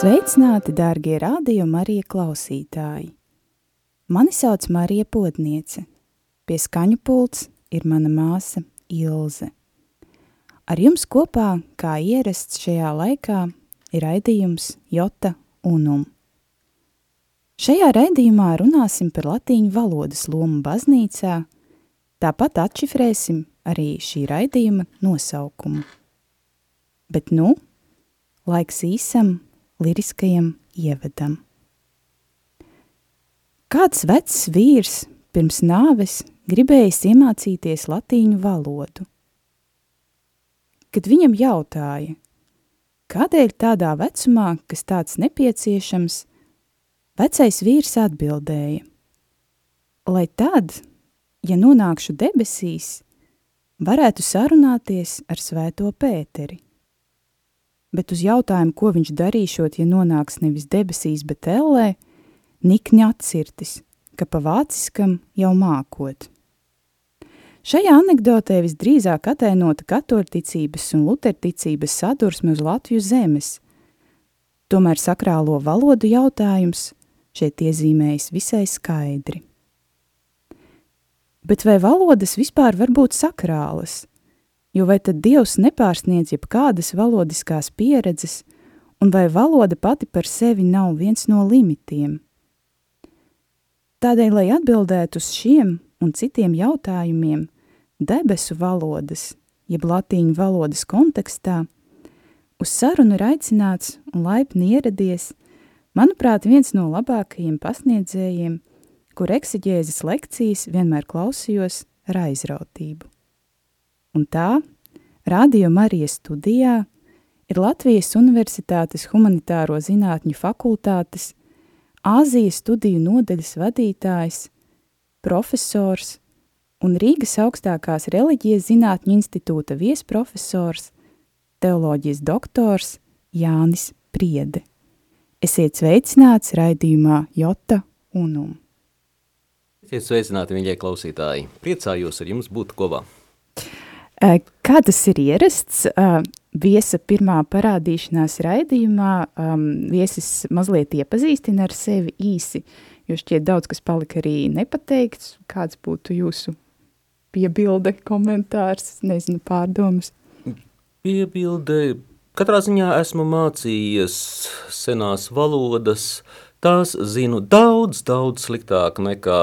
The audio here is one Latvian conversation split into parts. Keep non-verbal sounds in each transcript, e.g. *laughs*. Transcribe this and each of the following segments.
Sveicināti, dārgie radio Marija klausītāji! Mani sauc Marija Potniece. Pie skaņu pults ir mana māsa Ilze. Ar jums kopā, kā ierasts šajā laikā, ir raidījums Jota Unum. Šajā raidījumā runāsim par latīņu valodas lomu baznīcā, tāpat atšifrēsim arī šī raidījuma nosaukumu. Bet nu, laiks īsam liriskajam ievedam. Kāds vecs vīrs pirms nāves gribējis iemācīties latīņu valodu. Kad viņam jautāja, kādēļ tādā vecumā, kas tāds nepieciešams, vecais vīrs atbildēja, lai tad, ja nonākšu debesīs, varētu sarunāties ar svēto Pēteri bet uz jautājumu, ko viņš darīšot, ja nonāks nevis debesīs, bet ellē, nikni atsirtis, ka pa vāciskam jau mākot. Šajā anekdotē visdrīzāk atainota katoļticības un luterticības sadursme uz Latviju zemes. Tomēr sakrālo valodu jautājums šeit iezīmējas visai skaidri. Bet vai valodas vispār var būt sakrālas? Jo vai tad Dievs nepārsniedz jebkādas valodiskās pieredzes, un vai valoda pati par sevi nav viens no limitiem? Tādēļ, lai atbildētu uz šiem un citiem jautājumiem, debesu valodas, jeb latīņu valodas kontekstā, uz sarunu ir aicināts un laipni ieradies, manuprāt, viens no labākajiem pasniedzējiem, kur eksigēzes lekcijas vienmēr klausījos ar aizrautību. Un tā, Radio Marijas studijā ir Latvijas Universitātes humanitāro zinātņu fakultātes Āzijas studiju nodaļas vadītājs, profesors un Rīgas augstākās reliģijas zinātņu institūta viesprofesors, teoloģijas doktors Jānis Priede. Esiet sveicināts raidījumā Jota Unum. Esiet sveicināti, mīļie klausītāji! Priecājos ar jums būt kopā! Kā tas ir ierasts? Viesa pirmā parādīšanās raidījumā um, viesis mazliet iepazīstina ar sevi īsi, jo šķiet daudz, kas palika arī nepateikts. Kāds būtu jūsu piebilde, komentārs, nezinu, pārdomas? Piebilde. Katrā ziņā esmu mācījies senās valodas, Tās zinu daudz, daudz sliktāk nekā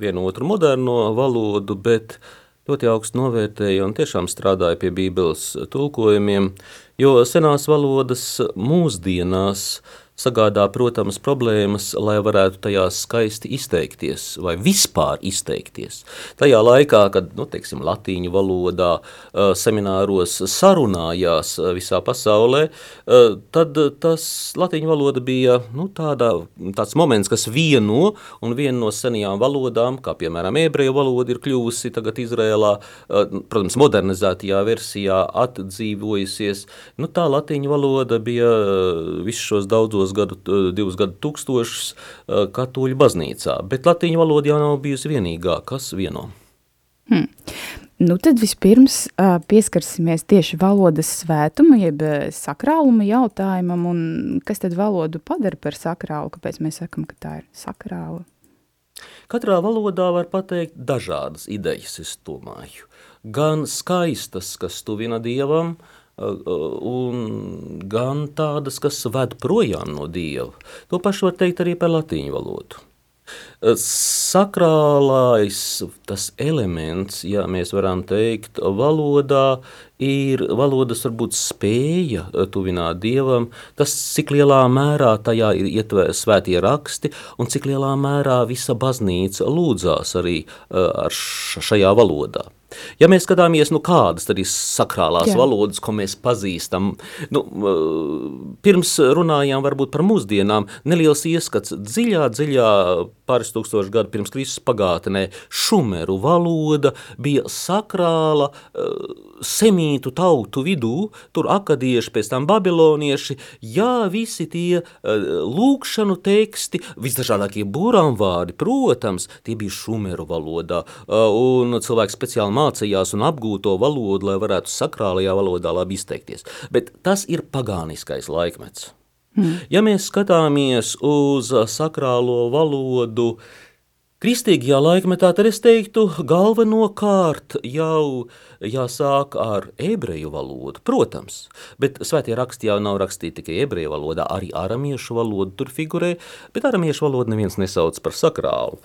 vienu otru moderno valodu, bet uh, ļoti augstu novērtēju un tiešām strādāju pie Bībeles tulkojumiem, jo senās valodas mūsdienās sagādā, protams, problēmas, lai varētu tajās skaisti izteikties vai vispār izteikties. Tajā laikā, kad, nu, teiksim, latīņu valodā semināros sarunājās visā pasaulē, tad tas latīņu valoda bija, nu, tāda, tāds moments, kas vieno un viena no senajām valodām, kā piemēram ebreju valoda ir kļuvusi tagad Izrēlā, protams, modernizētajā versijā atdzīvojusies, nu, tā latīņu valoda bija visus šos daudzos divos gadu, divus gadu tūkstošus katoļu baznīcā, bet latīņu valoda jau nav bijusi vienīgā, kas vieno. Hmm. Nu tad vispirms uh, pieskarsimies tieši valodas svētuma, jeb sakrāluma jautājumam, un kas tad valodu padara par sakrālu, kāpēc mēs sakam, ka tā ir sakrāla? Katrā valodā var pateikt dažādas idejas, es domāju. Gan skaistas, kas tuvina Dievam, uh, un gan tādas, kas ved projām no Dieva. To pašu var teikt arī par latīņu valodu. Sakrālais tas elements, ja mēs varam teikt, valodā ir valodas varbūt spēja tuvināt Dievam, tas, cik lielā mērā tajā ir ietvērs svētie raksti un cik lielā mērā visa baznīca lūdzās arī ar šajā valodā. Ja mēs skatāmies, nu kādas tad ir sakrālās Jā. valodas, ko mēs pazīstam, nu, pirms runājām varbūt par mūsdienām, neliels ieskats dziļā, dziļā pāris tūkstoši gadu pirms Kristus pagātnē, šumeru valoda bija sakrāla semītu tautu vidū, tur akadieši, pēc tam babilonieši, jā, visi tie lūkšanu teksti, visdažādākie būrām vārdi, protams, tie bija šumeru valodā, un cilvēki speciāli mācījās un apgūto valodu, lai varētu sakrālajā valodā labi izteikties. Bet tas ir pagāniskais laikmets. Hmm. Ja mēs skatāmies uz sakrālo valodu, Kristīgajā laikmetā tad es teiktu, galvenokārt jau jāsāk ar ebreju valodu, protams, bet svētie raksti jau nav rakstīti tikai ebreju valodā, arī aramiešu valoda tur figurē, bet aramiešu valodu neviens nesauc par sakrālu.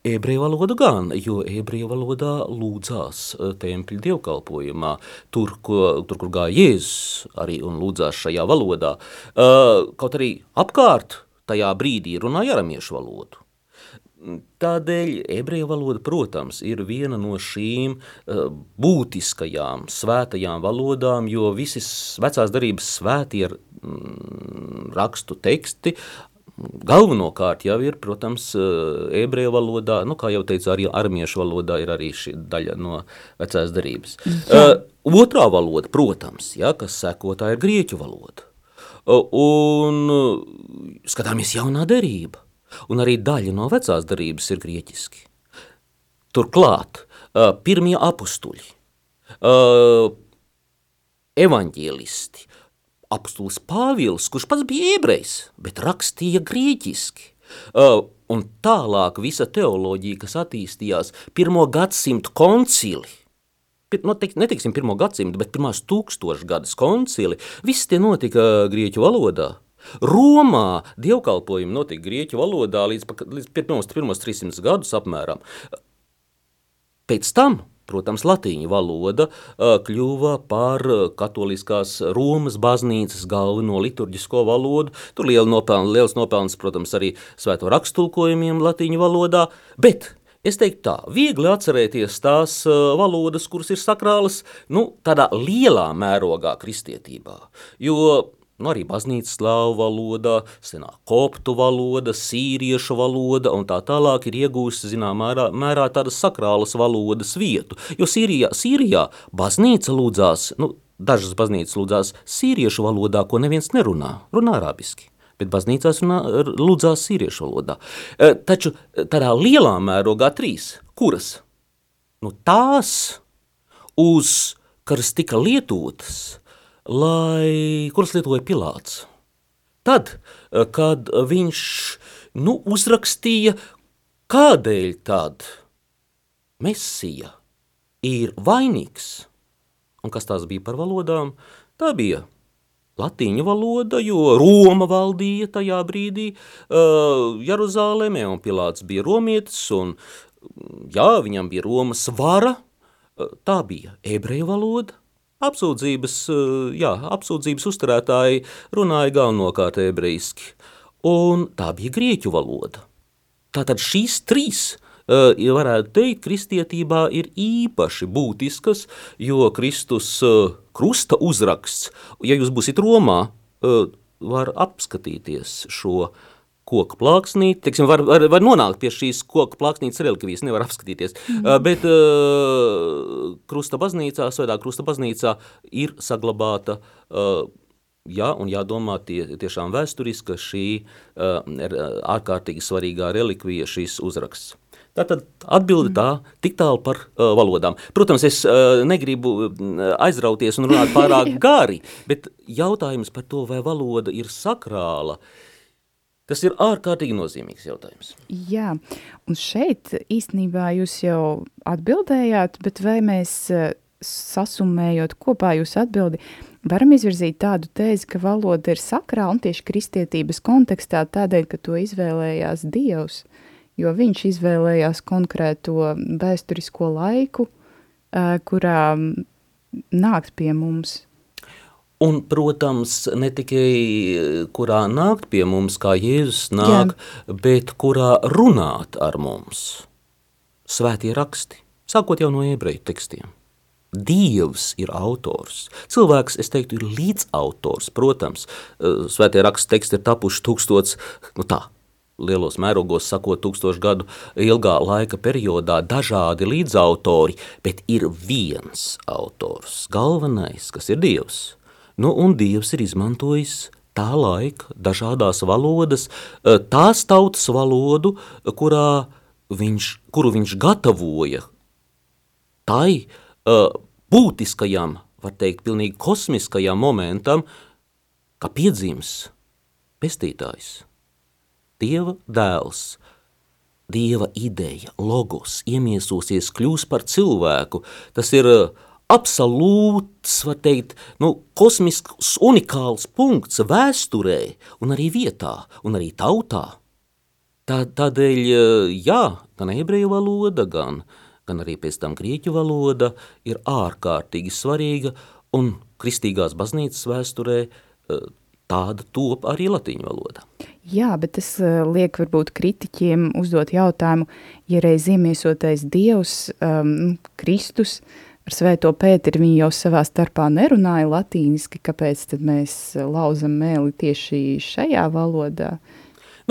Ebreju valodu gan, jo ebreju valodā lūdzās tempļa dievkalpojumā, tur, ko, tur kur gāja Jēzus arī un lūdzās šajā valodā. Kaut arī apkārt tajā brīdī runāja aramiešu valodu. Tādēļ ebreju valoda, protams, ir viena no šīm uh, būtiskajām svētajām valodām, jo visas vecās darības svētie mm, rakstu teksti Galvenokārt jau ir, protams, eh, ebreju valodā, nu, kā jau teicu, arī armiešu valodā ir arī šī daļa no vecās darības. Uh, otrā valoda, protams, ja, kas seko, tā ir grieķu valoda. Uh, un skatāmies jaunā derība, un arī daļa no vecās darības ir grieķiski. Turklāt, pirmie apustuļi, uh, evaņģēlisti, apustulis Pāvils, kurš pats bija ebrejs, bet rakstīja grieķiski. Un tālāk visa teoloģija, kas attīstījās pirmo gadsimtu koncili, nu, teik, netiksim pirmo gadsimtu, bet pirmās tūkstošgadas koncili, viss tie notika grieķu valodā. Romā dievkalpojumi notika grieķu valodā līdz, līdz pirmos, pirmos 300 gadus apmēram. Pēc tam Protams, latīņu valoda kļuva par katoliskās Romas baznīcas galveno liturģisko valodu. Tur liela nopelna, liels nopelns, protams, arī svēto rakstulkojumiem latīņu valodā, bet Es teiktu tā, viegli atcerēties tās valodas, kuras ir sakrālas, nu, tādā lielā mērogā kristietībā, jo Nu, arī baznīcas slāvu valoda, senā koptu valoda, sīriešu valoda un tā tālāk ir iegūst zināmā mērā, mērā tādas sakrālas valodas vietu. Jo Sīrijā, Sīrijā baznīca lūdzās, nu, dažas baznīcas lūdzās sīriešu valodā, ko neviens nerunā, runā arabiski bet baznīcās runā, lūdzās sīriešu valodā. E, taču tādā lielā mērogā trīs, kuras? Nu, tās, uz kuras tika lietotas, lai, kuras lietoja Pilāts. Tad, eh, kad viņš nu, uzrakstīja, kādēļ tad Mesija ir vainīgs, un kas tās bija par valodām, tā bija latīņu valoda, jo Roma valdīja tajā brīdī uh, Jeruzālēmē, un Pilāts bija romietis, un jā, viņam bija Romas vara, uh, tā bija ebreju valoda, Apsūdzības, eh, jā, apsūdzības uzturētāji runāja galvenokārt ebrejiski, un tā bija grieķu valoda. Tātad šīs trīs, eh, varētu teikt, kristietībā ir īpaši būtiskas, jo Kristus eh, krusta uzraksts, ja jūs būsiet Romā, var apskatīties šo koku plāksnīti, teiksim, var, var, var nonākt pie šīs koku plāksnītes relikvijas, nevar apskatīties, mm. uh, bet uh, krusta baznīcā, svētā krusta baznīcā ir saglabāta uh, Jā, un jādomā tie, tiešām vēsturiski, ka šī uh, ir ārkārtīgi svarīgā relikvija, šīs uzraksts. Tātad atbildi tā tik tālu par uh, valodām. Protams, es uh, negribu aizrauties un runāt *laughs* pārāk gari, bet jautājums par to, vai valoda ir sakrāla, uh, Tas ir ārkārtīgi nozīmīgs jautājums. Jā, un šeit īstenībā jūs jau atbildējāt, bet vai mēs eh, sasumējot kopā jūsu atbildi, varam izvirzīt tādu tēzi, ka valoda ir sakrāla un tieši kristietības kontekstā tādēļ, ka to izvēlējās Dievs, jo viņš izvēlējās konkrēto vēsturisko laiku, eh, kurā nākt pie mums. Un, protams, ne tikai kurā nākt pie mums, kā Jēzus nāk, Jā. bet kurā runāt ar mums. Svētie raksti, sākot jau no ebreju tekstiem. Dievs ir autors. Cilvēks, es teiktu, ir līdzautors. Protams, svētie raksta teksti ir tapuši tūkstots, nu tā, lielos mērogos sakot, tūkstošu gadu ilgā laika periodā dažādi līdzautori, bet ir viens autors, galvenais, kas ir Dievs. Nu, un Dievs ir izmantojis tā laika dažādās valodas, eh, tās tautas valodu, kurā viņš, kuru viņš gatavoja tai uh, būtiskajam, var teikt, pilnīgi kosmiskajam momentam, ka piedzims pestītājs. Dieva dēls, Dieva ideja, logos, iemiesosies, kļūs par cilvēku. Tas ir absolūts, var teikt, nu, kosmisks, unikāls punkts vēsturē un arī vietā un arī tautā. Tā, tādēļ, uh, jā, gan ebreju valoda, gan, gan arī pēc tam grieķu valoda ir ārkārtīgi svarīga un kristīgās baznīcas vēsturē uh, tāda top arī latīņu valoda. Jā, bet tas uh, liek varbūt kritiķiem uzdot jautājumu, ja reiz iemiesotais Dievs, um, Kristus, ar svēto Pēteri viņi jau savā starpā nerunāja latīniski, kāpēc tad mēs lauzam mēli tieši šajā valodā?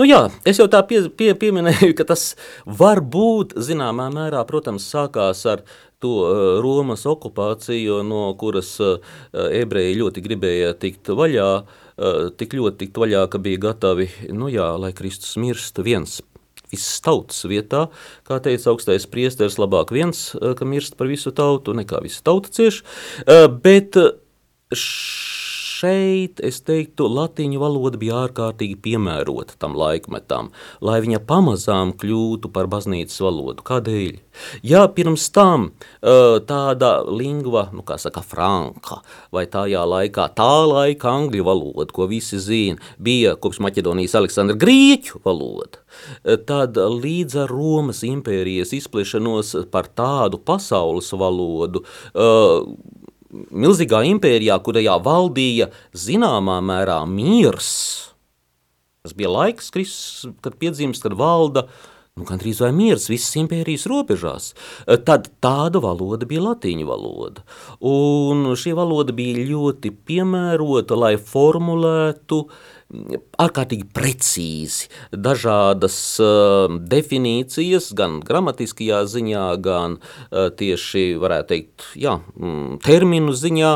Nu jā, es jau tā pie, pie, pieminēju, ka tas var būt zināmā mērā, protams, sākās ar to uh, Romas okupāciju, no kuras uh, ebreji ļoti gribēja tikt vaļā, uh, tik ļoti tikt vaļā, ka bija gatavi, nu jā, lai Kristus mirst viens visas tautas vietā, kā teica augstais priesteris, labāk viens, eh, ka mirst par visu tautu, nekā visa tauta cieš, eh, bet š šeit, es teiktu, latīņu valoda bija ārkārtīgi piemērota tam laikmetam, lai viņa pamazām kļūtu par baznīcas valodu. Kādēļ? Ja pirms tam tāda lingva, nu kā saka, franka, vai tajā laikā, tā laika angļu valoda, ko visi zina, bija kopš Maķedonijas Aleksandra grieķu valoda, tad līdz ar Romas impērijas izplešanos par tādu pasaules valodu, milzīgā impērijā, kurajā valdīja zināmā mērā miers. Tas bija laiks, Kristus, kad piedzimst, kad valda nu, gandrīz vai miers visas impērijas robežās. Tad tāda valoda bija latīņu valoda. Un šī valoda bija ļoti piemērota, lai formulētu uh, ārkārtīgi precīzi dažādas uh, definīcijas, gan gramatiskajā ziņā, gan uh, tieši, varētu teikt, jā, mm, terminu ziņā,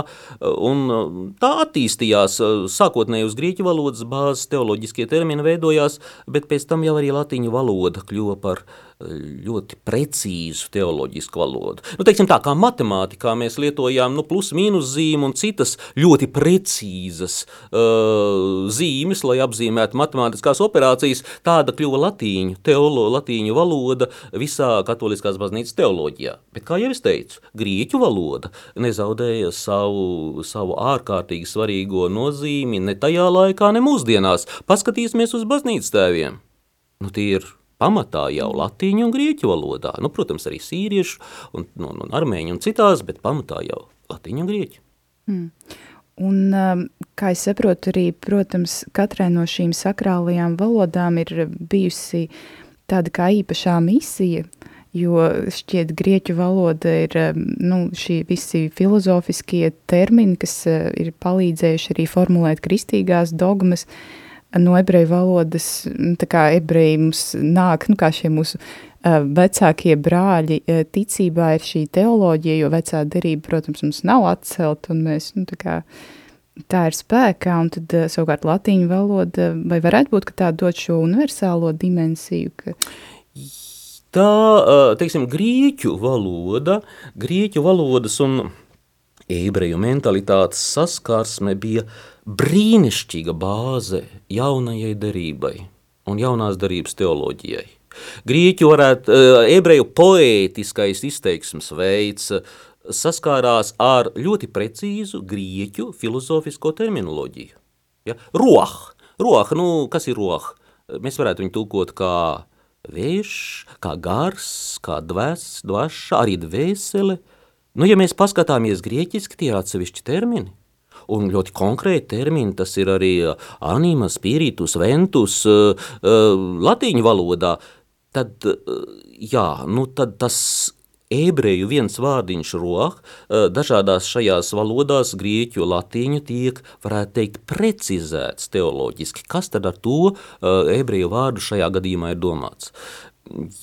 un tā attīstījās, sākotnēji uz grieķu valodas bāzes teoloģiskie termini veidojās, bet pēc tam jau arī latīņu valoda kļuva par uh, ļoti precīzu teoloģisku valodu. Nu, teiksim tā, kā matemātikā mēs lietojām nu, plus mīnus zīmu un citas ļoti precīzas uh, zīmes, lai apzīmētu matemātiskās operācijas, tāda kļuva latīņu, teolo, latīņu valoda visā katoliskās baznīcas teoloģijā. Bet, kā jau es teicu, grieķu valoda nezaudēja savu, savu ārkārtīgi svarīgo nozīmi ne tajā laikā, ne mūsdienās. Paskatīsimies uz baznīcas tēviem. Nu, tie ir pamatā jau latīņu un grieķu valodā. Nu, protams, arī sīriešu un, un, un armēņu un citās, bet pamatā jau latīņu un grieķu. Mm. Un, um, kā es saprotu, arī, protams, katrai no šīm sakrālajām valodām ir bijusi tāda kā īpašā misija, jo šķiet grieķu valoda ir, um, nu, šī visi filozofiskie termini, kas uh, ir palīdzējuši arī formulēt kristīgās dogmas, uh, no ebreju valodas, tā kā ebreji mums nāk, nu kā šie mūsu vecākie brāļi, ticībā ir šī teoloģija, jo vecā derība, protams, mums nav atcelt, un mēs, nu tā kā, tā ir spēkā, un tad savukārt latīņu valoda, vai varētu būt, ka tā dod šo universālo dimensiju, ka... Tā, teiksim, grieķu valoda, grieķu valodas un ebreju mentalitātes saskarsme bija uh, brīnišķīga bāze jaunajai derībai un jaunās derības teoloģijai. Grieķu varētu, eh, ebreju poētiskais izteiksmes veids eh, saskārās ar ļoti precīzu grieķu filozofisko terminoloģiju. Ja? Roh, roh, nu, kas ir roh? Mēs varētu viņu tulkot kā vējš, kā gars, kā dvēs, dvaša, arī dvēsele, Nu, ja mēs paskatāmies grieķiski, tie ir atsevišķi termini. Un ļoti konkrēti termini, tas ir arī anima, spiritus, ventus, latīņu valodā. Tad, jā, nu tad tas ebreju viens vārdiņš roh, dažādās šajās valodās, grieķu, latīņu, tiek, varētu teikt, precizēts teoloģiski. Kas tad ar to ebreju vārdu šajā gadījumā ir domāts?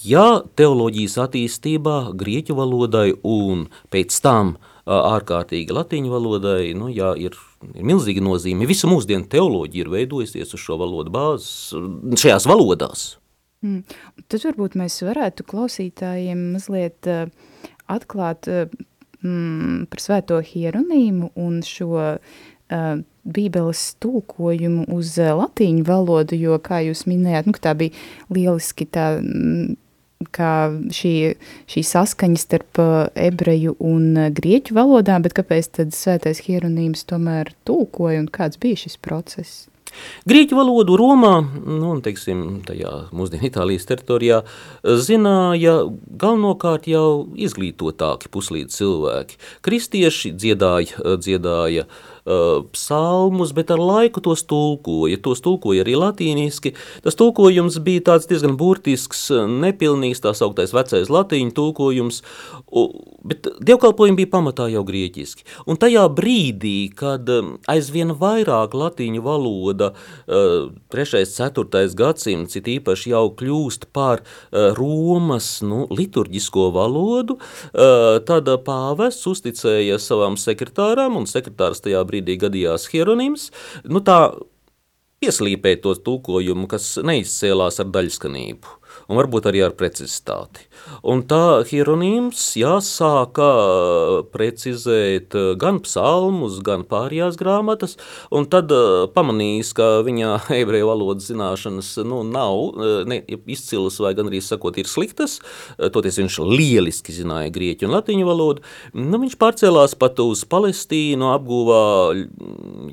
Ja teoloģijas attīstībā grieķu valodai un pēc tam ārkārtīgi latīņu valodai, nu jā, ir, ir milzīga nozīme. Visu mūsdienu teoloģija ir veidojusies uz šo valodu bāzes, šajās valodās. Mm. Tad varbūt mēs varētu klausītājiem mazliet uh, atklāt uh, mm, par svēto hieronīmu un šo uh, bībeles tulkojumu uz latīņu valodu, jo, kā jūs minējāt, nu, tā bija lieliski tā, mm, kā šī, šī saskaņa starp uh, ebreju un uh, grieķu valodām, bet kāpēc tad svētais hieronīms tomēr tulkoja un kāds bija šis process? Grieķu valodu Romā, nu, un, teiksim, tajā mūsdienu Itālijas teritorijā, zināja galvenokārt jau izglītotāki puslīdz cilvēki. Kristieši dziedāja, dziedāja uh, psalmus, bet ar laiku tos tulkoja. Tos tulkoja arī latīniski. Tas tulkojums bija tāds diezgan burtisks, nepilnīgs, tā sauktais vecais latīņu tulkojums, bet dievkalpojumi bija pamatā jau grieķiski. Un tajā brīdī, kad aizvien vairāk latīņu valoda, uh, 3. 4. gadsimts, it īpaši jau kļūst par uh, Romas nu, liturģisko valodu, tad pāvests uzticēja savam sekretāram, un sekretārs tajā brīdī gadījās Hieronims, nu tā pieslīpēt to tulkojumu, kas neizcēlās ar daļskanību un varbūt arī ar precizitāti. Un tā Hieronīms jāsāka precizēt gan psalmus, gan pārējās grāmatas, un tad pamanījis, ka viņa *laughs* ebreju valodas zināšanas nu, nav ne, izcilas vai gan arī sakot ir sliktas, toties viņš lieliski zināja grieķu un latiņu valodu, nu, viņš pārcēlās pat uz Palestīnu, apguvā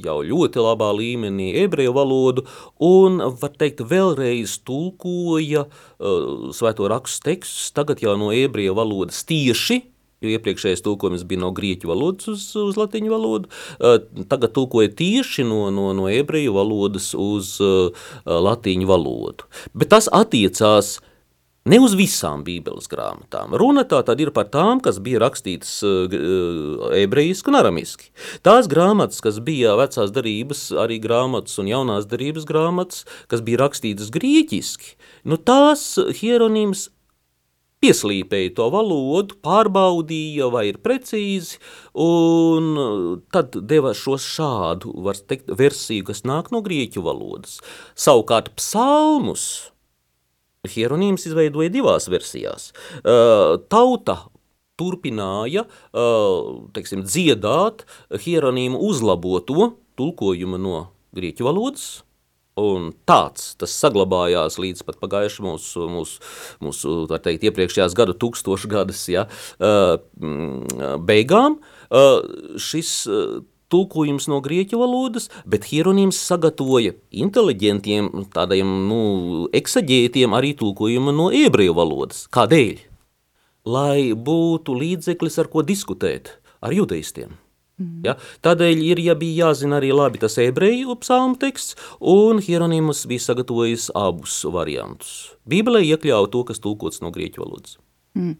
jau ļoti labā līmenī ebreju valodu un, var teikt, vēlreiz tulkoja uh, svēto rakstu tekstus, tagad jau no ebreju valodas tieši, jo iepriekšējais tulkojums bija no grieķu valodas uz, uz latiņu valodu, uh, tagad tulkoja tieši no, no, no ebreju valodas uz uh, latiņu valodu. Bet tas attiecās Ne uz visām Bībeles grāmatām. Runa tā tad ir par tām, kas bija rakstītas uh, ebrejiski un aramiski. Tās grāmatas, kas bija vecās darības, arī grāmatas un jaunās darības grāmatas, kas bija rakstītas grieķiski, nu tās hieronīms pieslīpēja to valodu, pārbaudīja, vai ir precīzi, un tad deva šo šādu, var teikt, versiju, kas nāk no grieķu valodas. Savukārt psalmus – Hieronīms izveidoja divās versijās. Tauta turpināja teiksim, dziedāt hieronīmu uzlaboto tulkojumu no grieķu valodas, Un tāds tas saglabājās līdz pat pagājušajam mūsu, mūsu, mūsu teikt, iepriekšējās gadu tūkstošgadas ja, beigām. Šis tulkojums no grieķu valodas, bet Hieronīms sagatavoja inteliģentiem, tādiem nu, eksaģētiem arī tulkojumu no ebreju valodas. Kādēļ? Lai būtu līdzeklis, ar ko diskutēt ar judaistiem. Mm. Ja? Tādēļ ir, ja bija jāzina arī labi tas ebreju psalmu teksts, un Hieronymus bija sagatavojis abus variantus. Bībelē iekļauja to, kas tulkots no grieķu valodas. Mm.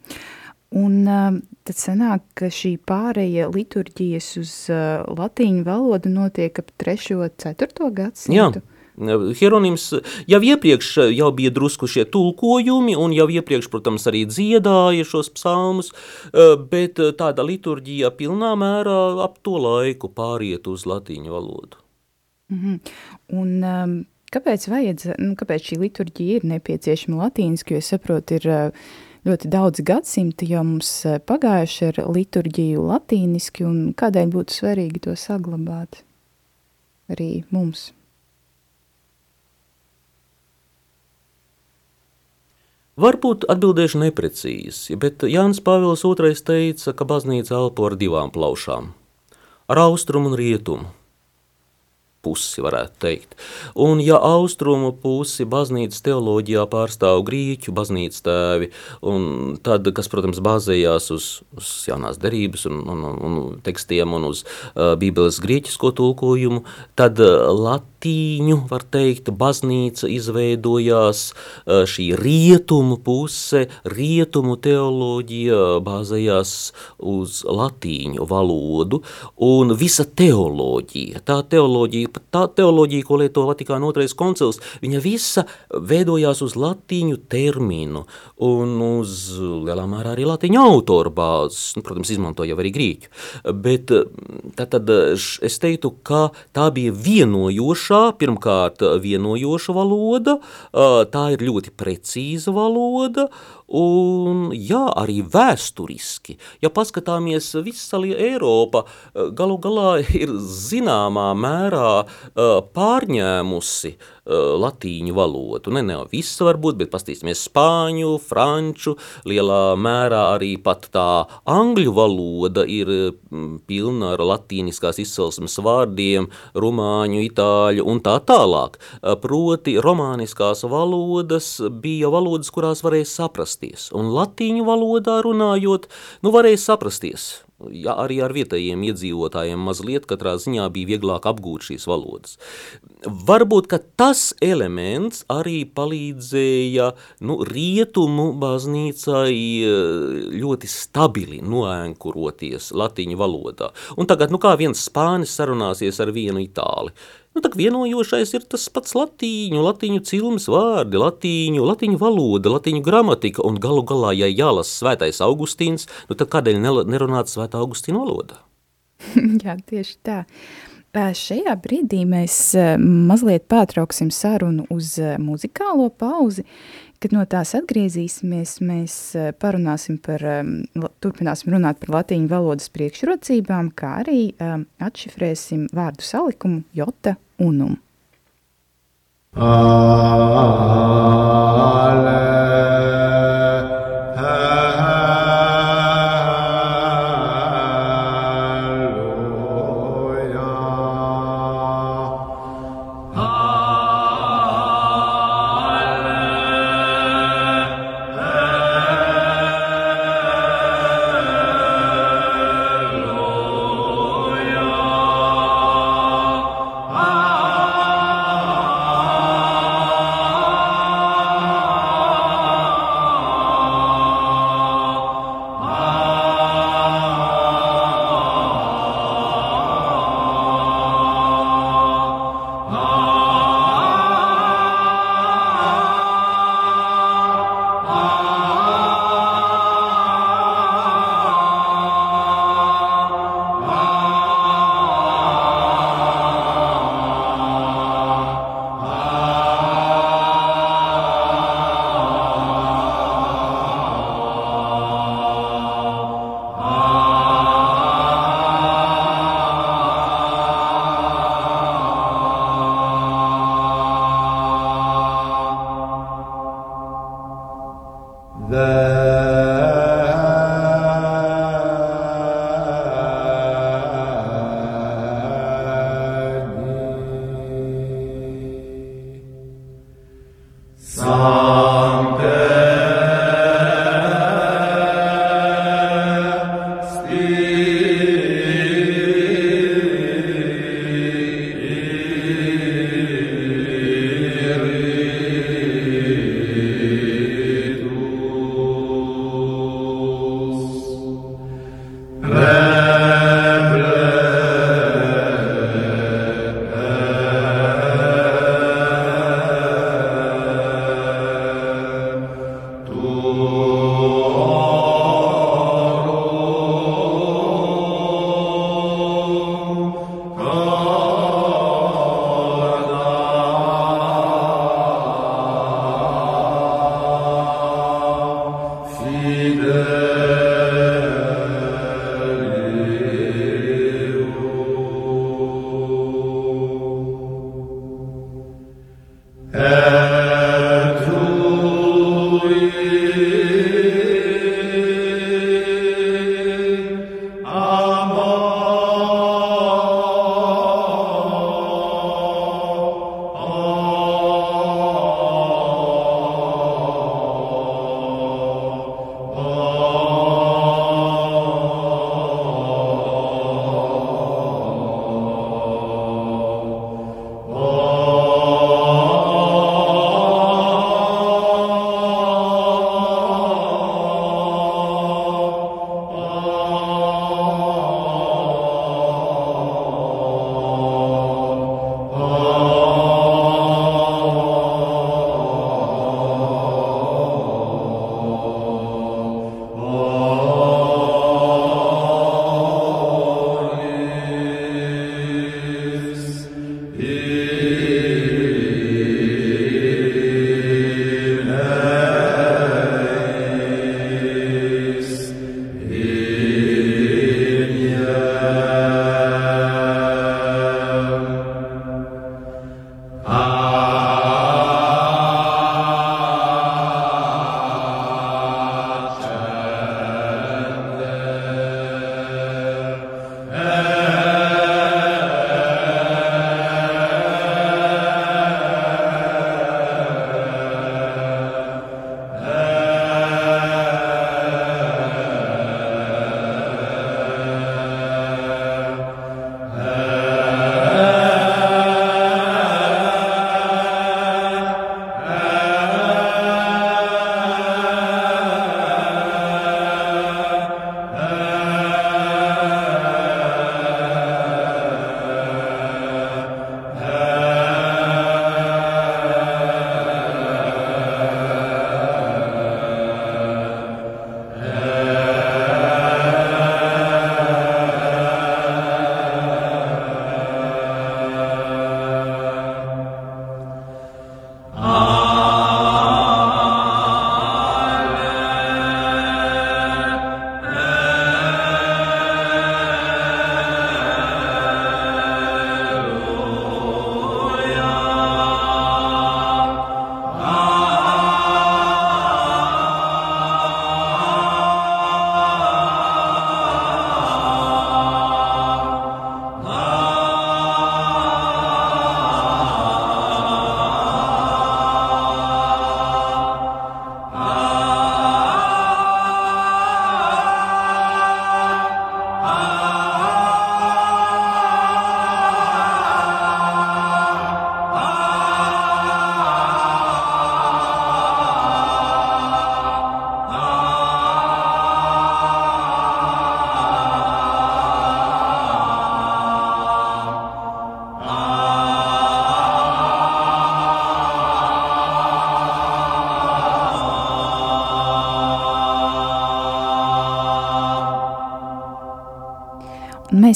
Un uh, tad sanāk, ka šī pāreja liturģijas uz uh, latīņu valodu notiek ap 3. un 4. gadsimtu. Jā. Hieronims jau iepriekš jau bija drusku šie tulkojumi, un jau iepriekš, protams, arī dziedāja šos psalmus, bet tāda liturģija pilnā mērā ap to laiku pāriet uz latīņu valodu. Mm -hmm. Un um, kāpēc, vajadz, nu, kāpēc šī liturģija ir nepieciešama latīniski, jo es saprotu, ir uh, ļoti daudz gadsimti jau mums eh, pagājuši ar liturģiju latīniski, un kādēļ būtu svarīgi to saglabāt arī mums? Varbūt atbildēšu neprecīzi, bet Jānis Pāvils II teica, ka baznīca elpo ar divām plaušām – ar austrumu un rietumu. Pusi, varētu teikt. Un ja austrumu pusi baznīcas teoloģijā pārstāv grieķu baznīcas tēvi, un tad, kas, protams, bāzējās uz, uz jaunās derības un, un, un tekstiem un uz uh, bībeles grieķisko tulkojumu, tad uh, latīņu, var teikt, baznīca izveidojās šī rietumu puse, rietumu teoloģija bāzējās uz latīņu valodu, un visa teoloģija, tā teoloģija tā teoloģija, ko lieto Vatikāna otrais koncils, viņa visa veidojās uz latīņu terminu un uz lielā mērā arī latīņu autoru bāzes, nu, protams, izmantoja arī grīķu, bet tad es teiktu, ka tā bija vienojošā, pirmkārt vienojoša valoda, tā ir ļoti precīza valoda, Un, jā, arī vēsturiski, ja paskatāmies, visa Eiropa eh, galu galā *laughs* ir zināmā mērā eh, pārņēmusi uh, latīņu valodu. Ne, ne visu varbūt, bet pastīsimies spāņu, franču, lielā mērā arī pat tā angļu valoda ir mm, pilna ar latīniskās izcelsmes vārdiem, rumāņu, itāļu un tā tālāk. Proti romāniskās valodas bija valodas, kurās varēja saprasties, un latīņu valodā runājot, nu varēja saprasties ja arī ar vietējiem iedzīvotājiem mazliet katrā ziņā bija vieglāk apgūt šīs valodas. Varbūt, ka tas elements arī palīdzēja nu, rietumu baznīcai eh, ļoti stabili noēnkuroties latiņu valodā. Un tagad, nu kā viens spānis sarunāsies ar vienu itāli, Nu, tā vienojošais ir tas pats latīņu, latīņu cilmes vārdi, latīņu, latīņu valoda, latīņu gramatika, un galu galā, ja jālasa svētais Augustīns, nu tad kādēļ nerunāt svētā Augustīna valodā? *laughs* Jā, tieši tā. Šajā brīdī mēs mazliet pārtrauksim sarunu uz muzikālo pauzi, kad no tās atgriezīsimies, mēs parunāsim par, turpināsim runāt par latīņu valodas priekšrocībām, kā arī atšifrēsim vārdu salikumu jota unum. Ale.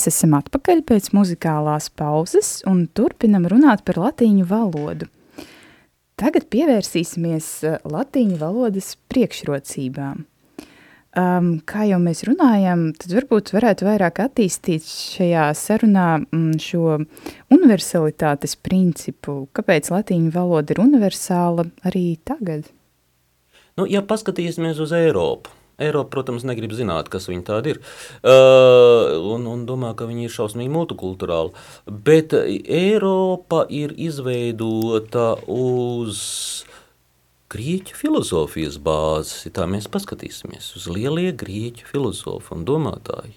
Mēs esam atpakaļ pēc muzikālās pauzes un turpinam runāt par latīņu valodu. Tagad pievērsīsimies uh, latīņu valodas priekšrocībām. Um, kā jau mēs runājam, tad varbūt varētu vairāk attīstīt šajā sarunā mm, šo universalitātes principu. Kāpēc latīņu valoda ir universāla arī tagad? Nu, ja paskatīsimies uz Eiropu, Eiropa, protams, negrib zināt, kas viņi tādi ir. Uh, un, un domā, ka viņi ir šausmīgi multikulturāli. Bet Eiropa ir izveidota uz grieķu filozofijas bāzes. Tā mēs paskatīsimies uz lielie grieķu filozofi un domātāji.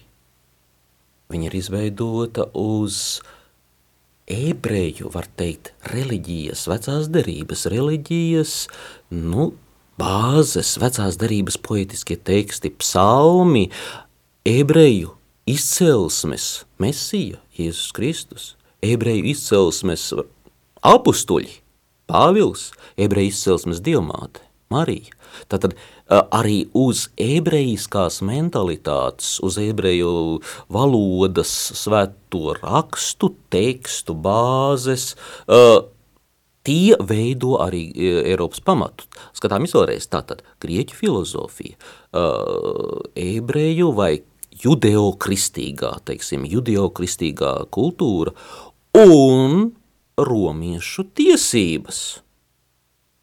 Viņa ir izveidota uz ebreju, var teikt, reliģijas, vecās derības reliģijas, nu, bāzes, vecās darības poetiskie teksti, psalmi, ebreju izcelsmes, mesija, Jēzus Kristus, ebreju izcelsmes apustuļi, Pāvils, ebreju izcelsmes dievmāte, Marija. Tātad arī uz ebrejiskās mentalitātes, uz ebreju valodas, svēto rakstu, tekstu bāzes, uh, Tie veido arī e, Eiropas pamatu. Skatāmies vēlreiz, tātad grieķu filozofija, uh, ebreju vai judeokristīgā, teiksim, judeokristīgā kultūra un romiešu tiesības.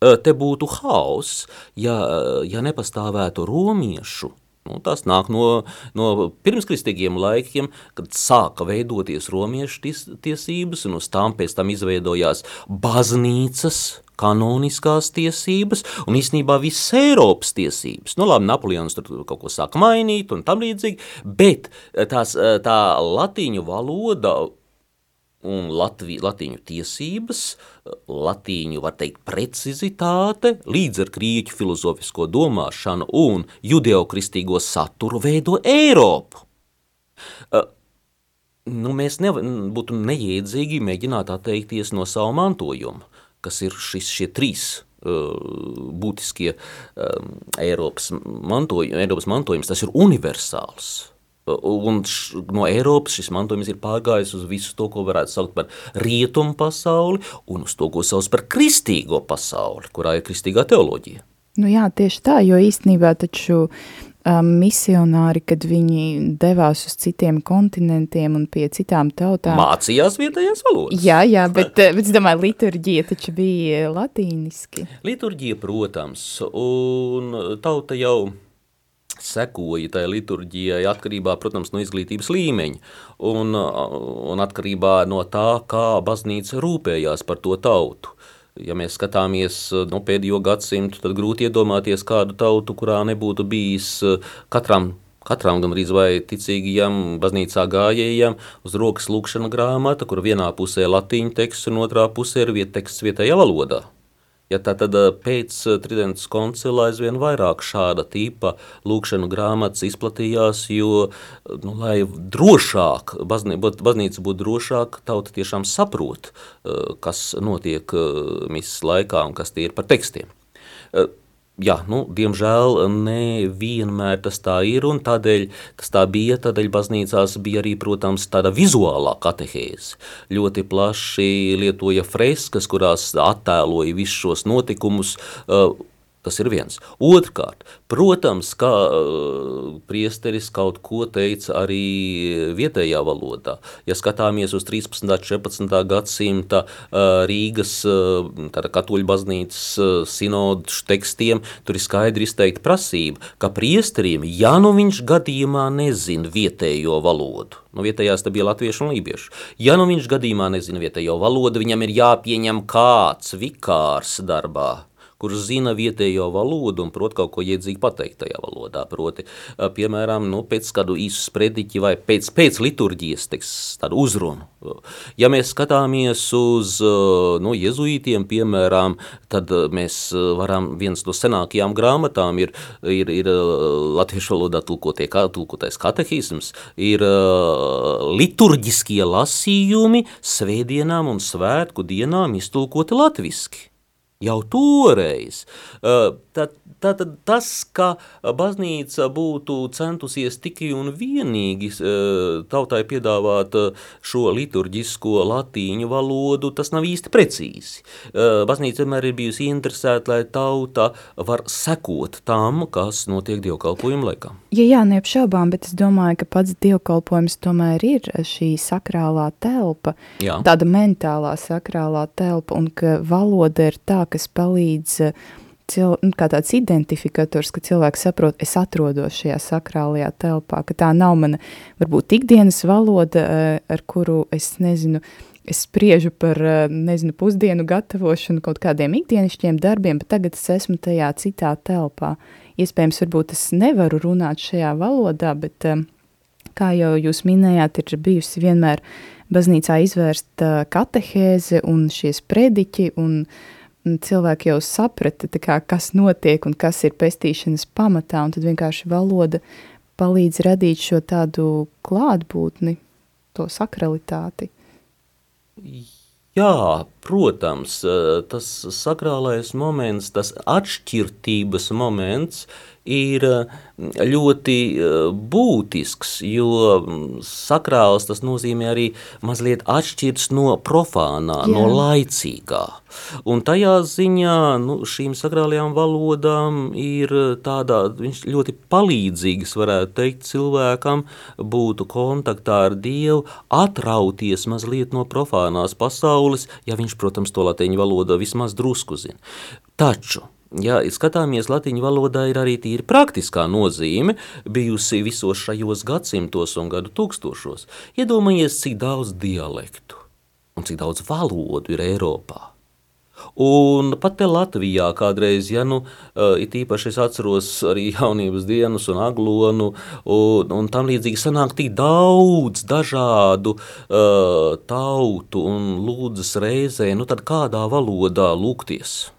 Te būtu hauss, ja, ja nepastāvētu romiešu Nu, tas nāk no, no pirmskristīgiem laikiem, kad sāka veidoties romiešu ties, tiesības, un uz tām pēc tam izveidojās baznīcas, kanoniskās tiesības un īstenībā visas Eiropas tiesības. Nu, labi, Napoleons tur kaut ko sāka mainīt un tam līdzīgi, bet tās, tā latīņu valoda un Latviju, latīņu tiesības, latīņu, var teikt, precizitāte, līdz ar grieķu filozofisko domāšanu un judeokristīgo saturu veido Eiropu. Uh, nu, mēs ne, būtu neiedzīgi mēģināt atteikties no savu mantojumu, kas ir šis, šie trīs uh, būtiskie um, Eiropas, mantojumi, Eiropas mantojums, tas ir universāls. Un š, no Eiropas šis mantojums ir pārgājis uz visu to, ko varētu saukt par rietumu pasauli, un uz to, ko sauc par kristīgo pasauli, kurā ir kristīgā teoloģija. Nu jā, tieši tā, jo īstenībā taču um, misionāri, kad viņi devās uz citiem kontinentiem un pie citām tautām. Mācījās vietējās valodas. Jā, jā, bet, bet es domāju, liturģija taču bija latīniski. Liturģija, protams, un tauta jau sekoja tai liturģijai atkarībā, protams, no izglītības līmeņa un, un atkarībā no tā, kā baznīca rūpējās par to tautu. Ja mēs skatāmies no pēdējo gadsimtu, tad grūti iedomāties kādu tautu, kurā nebūtu bijis katram katram gan arī vai ticīgajam baznīcā gājējam uz rokas lūkšana grāmata, kur vienā pusē ir latīņu teksts un otrā pusē ir viet teksts vietējā valodā. Ja tā tad pēc Tridentes koncila aizvien vairāk šāda tipa lūkšanu grāmatas izplatījās, jo, nu, lai drošāk, baznīca būtu drošāk, tauta tiešām saprot, kas notiek misas laikā un kas tie ir par tekstiem jā, nu, diemžēl nevienmēr tas tā ir, un tādēļ tas tā bija, tādēļ baznīcās bija arī, protams, tāda vizuālā katehēze. Ļoti plaši lietoja freskas, kurās attēloja visus šos notikumus, uh, Tas ir viens. Otrkārt, protams, kā uh, priesteris kaut ko teica arī vietējā valodā. Ja skatāmies uz 13. un 14. gadsimta uh, Rīgas uh, katoļu baznīcas sinodu tekstiem, tur ir skaidri izteikta prasība, ka priesteriem, ja nu viņš gadījumā nezina vietējo valodu, nu vietējās te bija latviešu un lībiešu, ja nu viņš gadījumā nezina vietējo valodu, viņam ir jāpieņem kāds vikārs darbā, kurš zina vietējo valodu un prot kaut ko iedzīgi pateikt tajā valodā. Proti, piemēram, nu, pēc kādu īsu sprediķi vai pēc, pēc liturģijas, teiks, tādu uzrunu. Ja mēs skatāmies uz nu, jezuītiem, piemēram, tad mēs varam, viens no senākajām grāmatām ir, ir, ir latviešu valodā tulkotie, kā, tulkotais katehisms, ir liturģiskie lasījumi svētdienām un svētku dienām iztulkoti latviski jau toreiz. Uh, Tad, tad tas, ka baznīca būtu centusies tikai un vienīgi tautai piedāvāt šo liturģisko latīņu valodu, tas nav īsti precīzi. Baznīca vienmēr ir bijusi interesēta, lai tauta var sekot tam, kas notiek dievkalpojuma laikā. Ja jā, neapšaubām, bet es domāju, ka pats dievkalpojums tomēr ir šī sakrālā telpa, jā. tāda mentālā sakrālā telpa, un ka valoda ir tā, kas palīdz cil, nu, kā tāds identifikators, ka cilvēks saprot, es atrodos šajā sakrālajā telpā, ka tā nav mana, varbūt, ikdienas valoda, eh, ar kuru es nezinu, es spriežu par, eh, nezinu, pusdienu gatavošanu kaut kādiem ikdienišķiem darbiem, bet tagad es esmu tajā citā telpā. Iespējams, varbūt es nevaru runāt šajā valodā, bet, eh, kā jau jūs minējāt, ir bijusi vienmēr baznīcā izvērsta katehēze un šies prediķi un uh, cilvēki jau saprata, kā, kas notiek un kas ir pestīšanas pamatā, un tad vienkārši valoda palīdz radīt šo tādu klātbūtni, to sakralitāti. Jā, protams, tas sakrālais moments, tas atšķirtības moments ir ļoti būtisks, jo sakrāls tas nozīmē arī mazliet atšķirts no profānā, Jā. no laicīgā. Un tajā ziņā nu, šīm sakrālajām valodām ir tādā, viņš ļoti palīdzīgs, varētu teikt, cilvēkam būtu kontaktā ar Dievu, atrauties mazliet no profānās pasaules, ja viņš, protams, to latīņu valodu vismaz drusku zina. Taču Ja skatāmies, latviešu valodā ir arī tīri praktiskā nozīme, bijusi visos šajos gadsimtos un gadu tūkstošos. Iedomājies, cik daudz dialektu un cik daudz valodu ir Eiropā. Un pat te Latvijā kādreiz, ja nu, uh, it īpaši es atceros arī *laughs* jaunības dienas un aglonu, un, un tam līdzīgi sanāk tik daudz dažādu uh, tautu un lūdzas reizē, nu tad kādā valodā lūgties?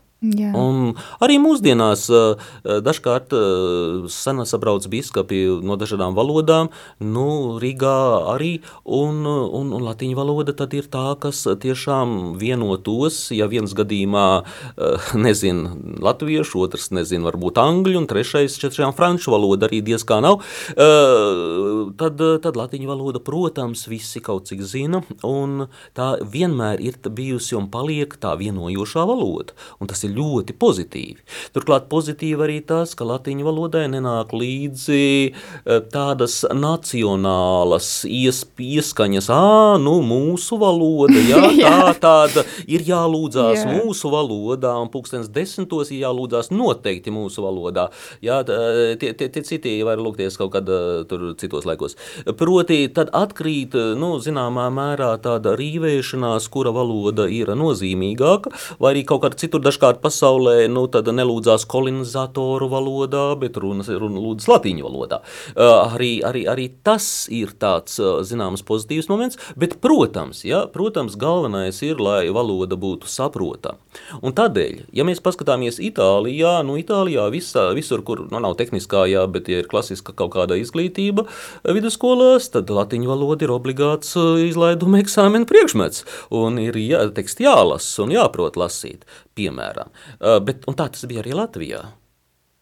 Arī mūsdienās eh, dažkārt eh, senas sabrauc biskupi no dažādām valodām, nu, Rīgā arī, un, un, un latīņu valoda tad ir tā, kas tiešām vienotos, ja viens gadījumā, eh, nezin, latviešu, otrs, nezin, varbūt angļu, un trešais, četršām franču valoda arī diez kā nav, tad, tad latīņu valoda, protams, visi kaut cik zina, un tā vienmēr ir bijusi un paliek tā vienojošā valoda, un tas ir ļoti pozitīvi. Turklāt pozitīvi arī tas, ka latīņu valodai nenāk līdzi eh, tādas nacionālas ies, ieskaņas, ā, nu, mūsu valoda, *laughs* jā, tā tāda ir jālūdzās jā. mūsu valodā, un pulkstens desmitos ir jālūdzās noteikti mūsu valodā. Jā, tie, tie, tie citi var lūgties kaut kad eh, tur citos laikos. Proti, tad atkrīt, nu, zināmā mērā tāda rīvēšanās, kura valoda ir nozīmīgāka, vai arī kaut kāda citur dažkārt pasaulē nu, nelūdzās kolonizatoru valodā, bet runas, runa lūdzas latīņu valodā. Uh, arī, arī, arī tas ir tāds uh, zināms pozitīvs moments, bet, protams, ja, protams, galvenais ir, lai valoda būtu saprotama. Un tādēļ, ja mēs paskatāmies Itālijā, nu Itālijā visā, visur, kur nu, nav tehniskā, jā, bet ja ir klasiska kaut kāda izglītība vidusskolās, tad latīņu valoda ir obligāts izlaiduma eksāmena priekšmets, un ir jā, teksti jālasa un jāprot lasīt piemēram. Uh, bet, tā tas bija arī Latvijā.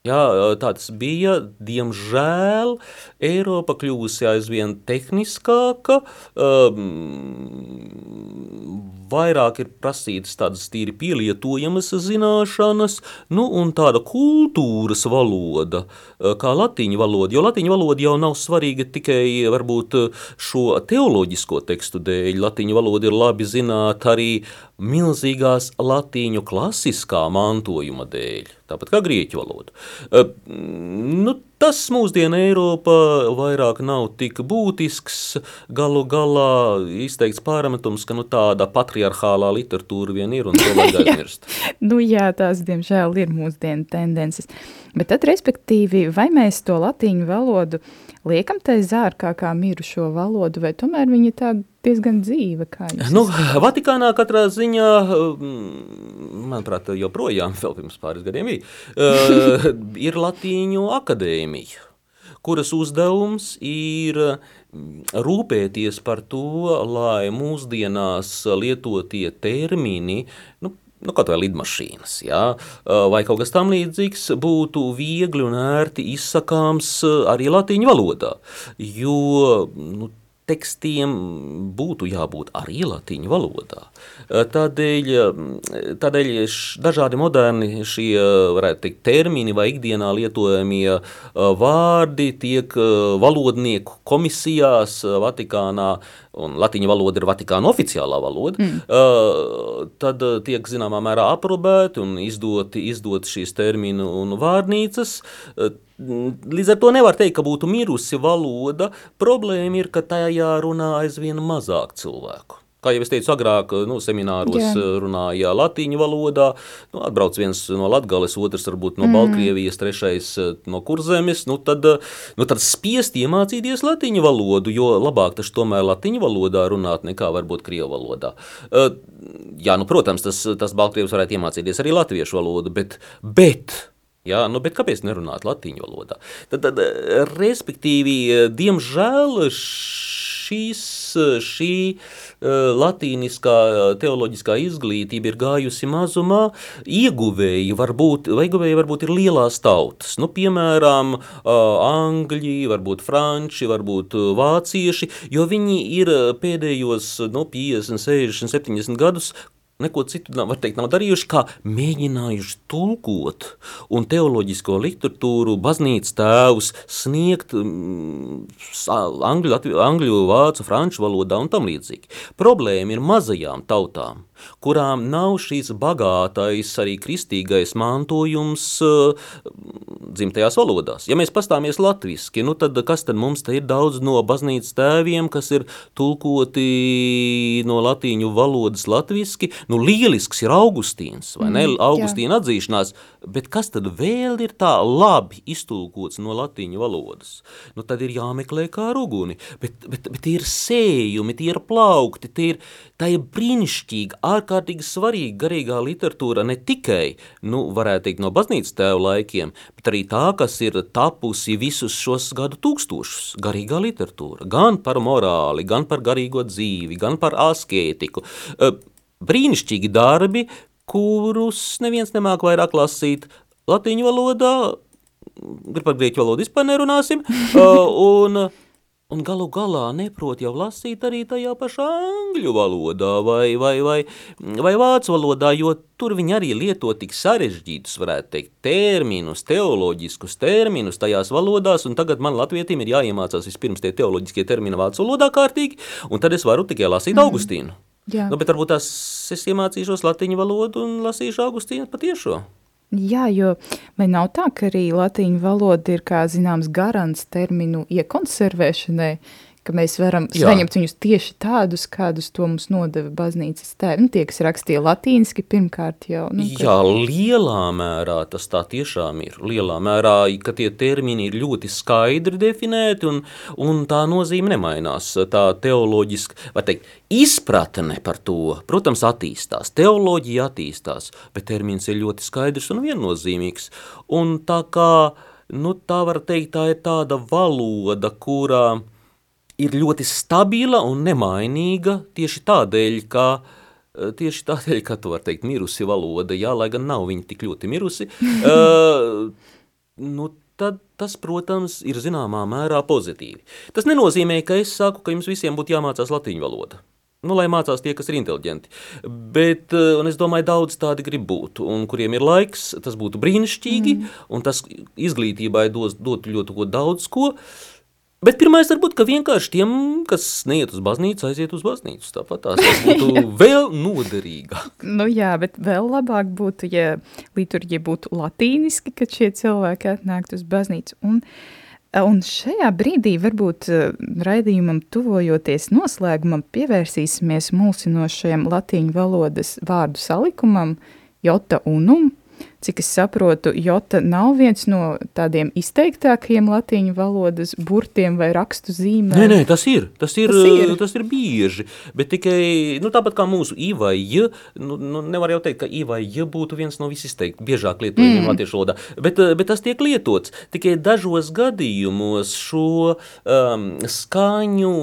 Jā, tā tas bija. Diemžēl Eiropa kļūsi aizvien tehniskāka, um, vairāk ir prasītas tādas tīri pielietojamas zināšanas, nu, un tāda kultūras valoda, kā latīņu valoda. Jo latīņu valoda jau nav svarīga tikai varbūt šo teoloģisko tekstu dēļ. Latīņu valoda ir labi zināt arī milzīgās latīņu klasiskā mantojuma dēļ, tāpat kā grieķu valoda. Nu, tas mūsdienu Eiropā vairāk nav tik būtisks. Galu galā izteikts pārmetums, ka nu, tāda patriarchālā literatūra vien ir un to vajag *laughs* aizmirst. nu, jā, tās diemžēl ir mūsdienu tendences. Bet tad, respektīvi, vai mēs to latīņu valodu liekam tai zārkā kā mirušo valodu, vai tomēr viņa tāda diezgan dzīva. Nu, Vatikānā katrā ziņā, manuprāt, joprojām vēl pirms pāris gadiem bija, uh, *laughs* ir Latīņu akadēmija, kuras uzdevums ir rūpēties par to, lai mūsdienās lietotie termini, nu, nu, kaut vai lidmašīnas, jā, vai kaut kas tam līdzīgs, būtu viegli un ērti izsakāms arī latīņu valodā. Jo nu, tekstiem būtu jābūt arī latīņu valodā. Tādēļ, tādēļ dažādi moderni šie, teikt, termini vai ikdienā lietojamie vārdi tiek valodnieku komisijās Vatikānā, un latīņu valoda ir Vatikāna oficiālā valoda, mm. tad tiek zināmā mērā aprobēti un izdoti, izdoti šīs terminu un vārnīcas, Līdz ar to nevar teikt, ka būtu mirusi valoda. Problēma ir, ka tajā runā aizvien mazāk cilvēku. Kā jau es teicu, agrāk nu, semināros Jā. runāja latīņu valodā. Nu, atbrauc viens no Latvijas, otrs varbūt no mm. Baltkrievijas, trešais no Kurzemes. Nu, tad, nu, tad spiest iemācīties latīņu valodu, jo labāk taču tomēr latīņu valodā runāt nekā varbūt krievu valodā. Jā, nu, protams, tas, tas Baltkrievis varētu iemācīties arī latviešu valodu, bet, bet Jā, nu, bet kāpēc nerunāt latviešu valodā? Tad, tad, respektīvi, diemžēl šīs, šī latīniskā teoloģiskā izglītība ir gājusi mazumā. Ieguvēji varbūt, ieguvēji varbūt ir lielās tautas, nu, piemēram, angļi, varbūt franči, varbūt vācieši, jo viņi ir pēdējos nu, 50, 60, 70 gadus neko citu var teikt, nav darījuši, kā mēģinājuši tulkot un teoloģisko literatūru, baznīcas tēvus sniegt mm, angļu, angļu, vācu, franču valodā un tam līdzīgi. Problēma ir mazajām tautām kurām nav šīs bagātais arī kristīgais mantojums uh, dzimtajās valodās. Ja mēs pastāmies latviski, nu tad kas tad mums te ir daudz no baznīcas tēviem, kas ir tulkoti no latīņu valodas latviski, nu lielisks ir Augustīns, vai ne, mm, Augustīna atzīšanās, bet kas tad vēl ir tā labi iztulkots no latīņu valodas? Nu tad ir jāmeklē kā ruguni, bet, bet, bet tie ir sējumi, tie ir plaukti, tie ir, tā ir brīnišķīga, ārkārtīgi svarīga garīgā literatūra. Ne tikai, nu, varētu teikt, no baznīcas tēva laikiem, bet arī tā, kas ir tapusi visus šos gadu tūkstošus, garīgā literatūra, gan par morāli, gan par garīgo dzīvi, gan par askētiku. Brīnišķīgi darbi, kurus neviens nemāk vairāk lasīt latīņu valodā, grib par grieķu valodu vispār nerunāsim, un un galu galā neprot jau lasīt arī tajā pašā angļu valodā vai, vai, vai, vai vācu valodā, jo tur viņi arī lieto tik sarežģītus, varētu teikt, terminus, teoloģiskus terminus tajās valodās, un tagad man latvietim ir jāiemācās vispirms tie teoloģiskie termini vācu valodā kārtīgi, un tad es varu tikai lasīt mm. Augustīnu. Jā. Nu, bet varbūt tās es iemācīšos latīņu valodu un lasīšu Augustīnu patiešo. Jā, jo vai nav tā, ka arī latīņu valoda ir, kā zināms, garants terminu iekonservēšanai, ka mēs varam Jā. saņemt viņus tieši tādus, kādus to mums nodeva baznīcas tēvi. Nu, tie, kas rakstīja latīniski pirmkārt jau. Nu, ka... Jā, lielā mērā tas tā tiešām ir. Lielā mērā, ka tie termini ir ļoti skaidri definēti un, un tā nozīme nemainās. Tā teoloģiski, vai teikt, izpratne par to, protams, attīstās. Teoloģija attīstās, bet termins ir ļoti skaidrs un viennozīmīgs. Un tā kā, nu tā var teikt, tā ir tāda valoda, kurā ir ļoti stabila un nemainīga tieši tādēļ, ka eh, Tieši tādēļ, ka tu vari teikt, mirusi valoda, jā, lai gan nav viņa tik ļoti mirusi, uh, *laughs* nu, tad tas, protams, ir zināmā mērā pozitīvi. Tas nenozīmē, ka es saku, ka jums visiem būtu jāmācās latīņu valoda. Nu, lai mācās tie, kas ir inteliģenti. Bet, un es domāju, daudz tādi grib būt, un kuriem ir laiks, tas būtu brīnišķīgi, mm. un tas izglītībai dos, dot ļoti daudz ko. Uh, Bet pirmais varbūt, ka vienkārši tiem, kas neiet uz baznīcu, aiziet uz baznīcu. Tāpat tās būtu *laughs* vēl noderīgāk. nu jā, bet vēl labāk būtu, ja liturģija būtu latīniski, kad šie cilvēki atnāktu uz baznīcu. Un, un šajā brīdī varbūt eh, raidījumam tuvojoties noslēgumam pievērsīsimies mulsinošajam latīņu valodas vārdu salikumam, jota unum, Cik es saprotu, jota nav viens no tādiem izteiktākajiem latīņu valodas burtiem vai rakstu zīmēm. Nē, nē, tas ir, tas ir, tas ir, tas ir bieži, bet tikai, nu tāpat kā mūsu i vai j, nu, nu nevar jau teikt, ka i vai j būtu viens no visizteikt, biežāk lietojumiem mm. latviešu valodā, bet, bet tas tiek lietots. Tikai dažos gadījumos šo um, skaņu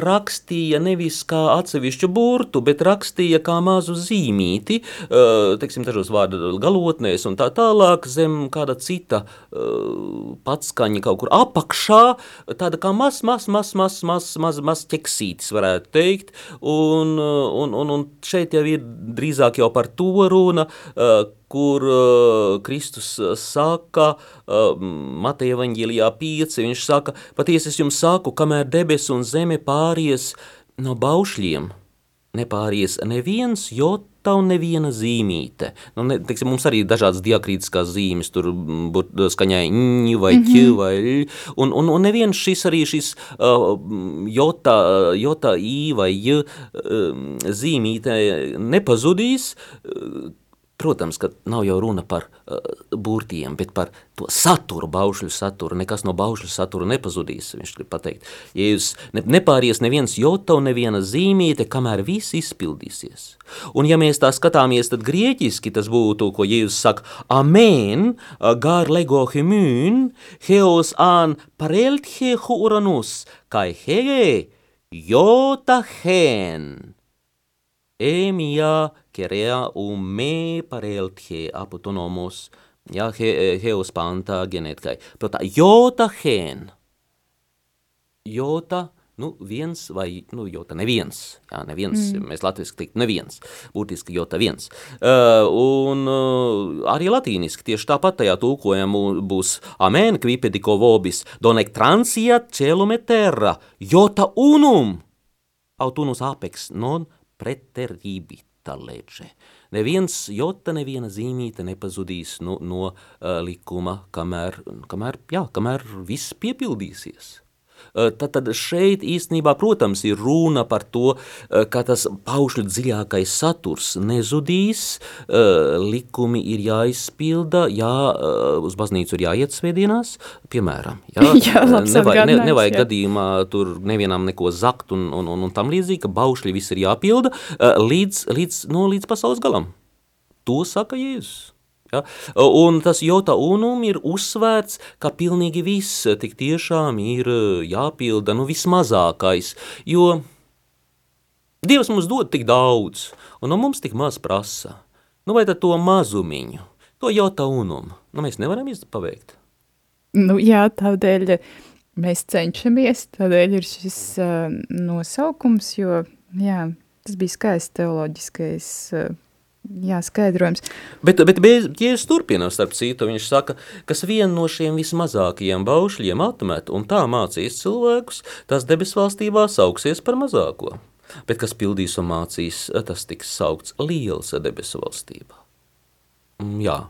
rakstīja nevis kā atsevišķu burtu, bet rakstīja kā mazu zīmīti, uh, teiksim, dažos vārdu galotnēs un tā tālāk zem kāda cita uh, patskaņa kaut kur apakšā, tāda kā maz, maz, maz, maz, maz, maz, maz ķeksītis varētu teikt, un, un, un, un šeit jau ir drīzāk jau par to runa, kur uh, Kristus saka, uh, Mateja evaņģīlijā 5, viņš saka, patiesi es jums saku, kamēr debes un zeme pāries no baušļiem, nepāries neviens jota un neviena zīmīte. Nu, ne, teiksim, mums arī ir dažādas diakrītiskās zīmes, tur būt skaņai ņ vai ķ mm -hmm. vai ļ, un, un, un neviens šis arī šis uh, jota, jota, i vai j uh, zīmīte nepazudīs, uh, Protams, ka nav jau runa par uh, burtiem, bet par to saturu, baušļu saturu. Nekas no baušļu satura nepazudīs, viņš grib pateikt. Ja jūs ne, nepāries neviens jota un neviena zīmīte, kamēr viss izpildīsies. Un ja mēs tā skatāmies, tad grieķiski tas būtu, ko Jēzus saka, amen, gar lego hemyn, heos an parelthe huranus, kai hege, jota hen. Emia kerea un me parelthe apotonomos, ja he, heos panta genetkai. Protā, jota hen. Jota, nu, viens vai, nu, jota neviens. Jā, neviens, mm. mēs latviski teikt neviens. Būtiski jota viens. Uh, un uh, arī latīniski tieši tāpat tajā tulkojumā būs amen quipedico vobis donec transiat celum et terra jota unum autunus apex non preteribita lege. Neviens jota, neviena zīmīte nepazudīs no, no uh, likuma, kamēr, kamēr, jā, kamēr viss piepildīsies. Tad, tad šeit īstenībā, protams, ir runa par to, ka tas paušļu dziļākais saturs nezudīs, likumi ir jāizpilda, jā, uz baznīcu ir jāiet svētdienās, piemēram. Jā, *laughs* jā nevajag, ne, nevajag jā. gadījumā tur nevienam neko zakt un, un, un, un tam līdzīgi, ka baušļi viss ir jāpilda līdz, līdz, no, līdz pasaules galam. To saka Jēzus. Ja? Un tas jota unum ir uzsvērts, ka pilnīgi viss tik tiešām ir jāpilda, nu vismazākais, jo Dievs mums dod tik daudz, un no mums tik maz prasa. Nu vai tad to mazumiņu, to jota unumu, nu mēs nevaram paveikt? Nu jā, tādēļ mēs cenšamies, tādēļ ir šis uh, nosaukums, jo jā, tas bija skaists teoloģiskais uh, jā, skaidrojums. Bet, bet Jēzus turpina, starp citu, viņš saka, kas vienu no šiem vismazākajiem baušļiem atmet un tā mācīs cilvēkus, tas debes valstībā sauksies par mazāko. Bet kas pildīs un mācīs, tas tiks saukts liels debesu valstībā. Mm, jā,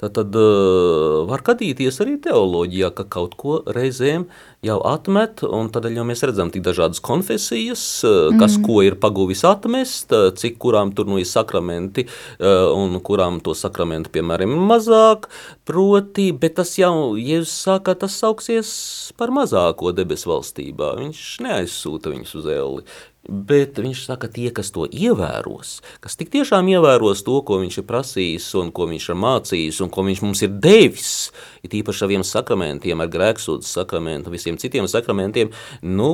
Tad, tad uh, var gadīties arī teoloģijā, ka kaut ko reizēm jau atmet, un tad jau mēs redzam tik dažādas konfesijas, uh, kas mm. ko ir paguvis atmest, uh, cik kurām tur nu ir sakramenti, un kurām to sakramentu, piemēram, mazāk, proti, bet tas jau, Jēzus saka, tas sauksies par mazāko debesu valstībā. Viņš neaizsūta viņus uz elli. Bet viņš saka, tie, kas to ievēros, kas tik tiešām ievēros to, ko viņš ir prasījis, un ko viņš ir mācījis, un ko viņš mums ir devis, ir īpaši saviem sakramentiem, ar grēksūdzes sakramentu, visiem citiem sakramentiem, nu,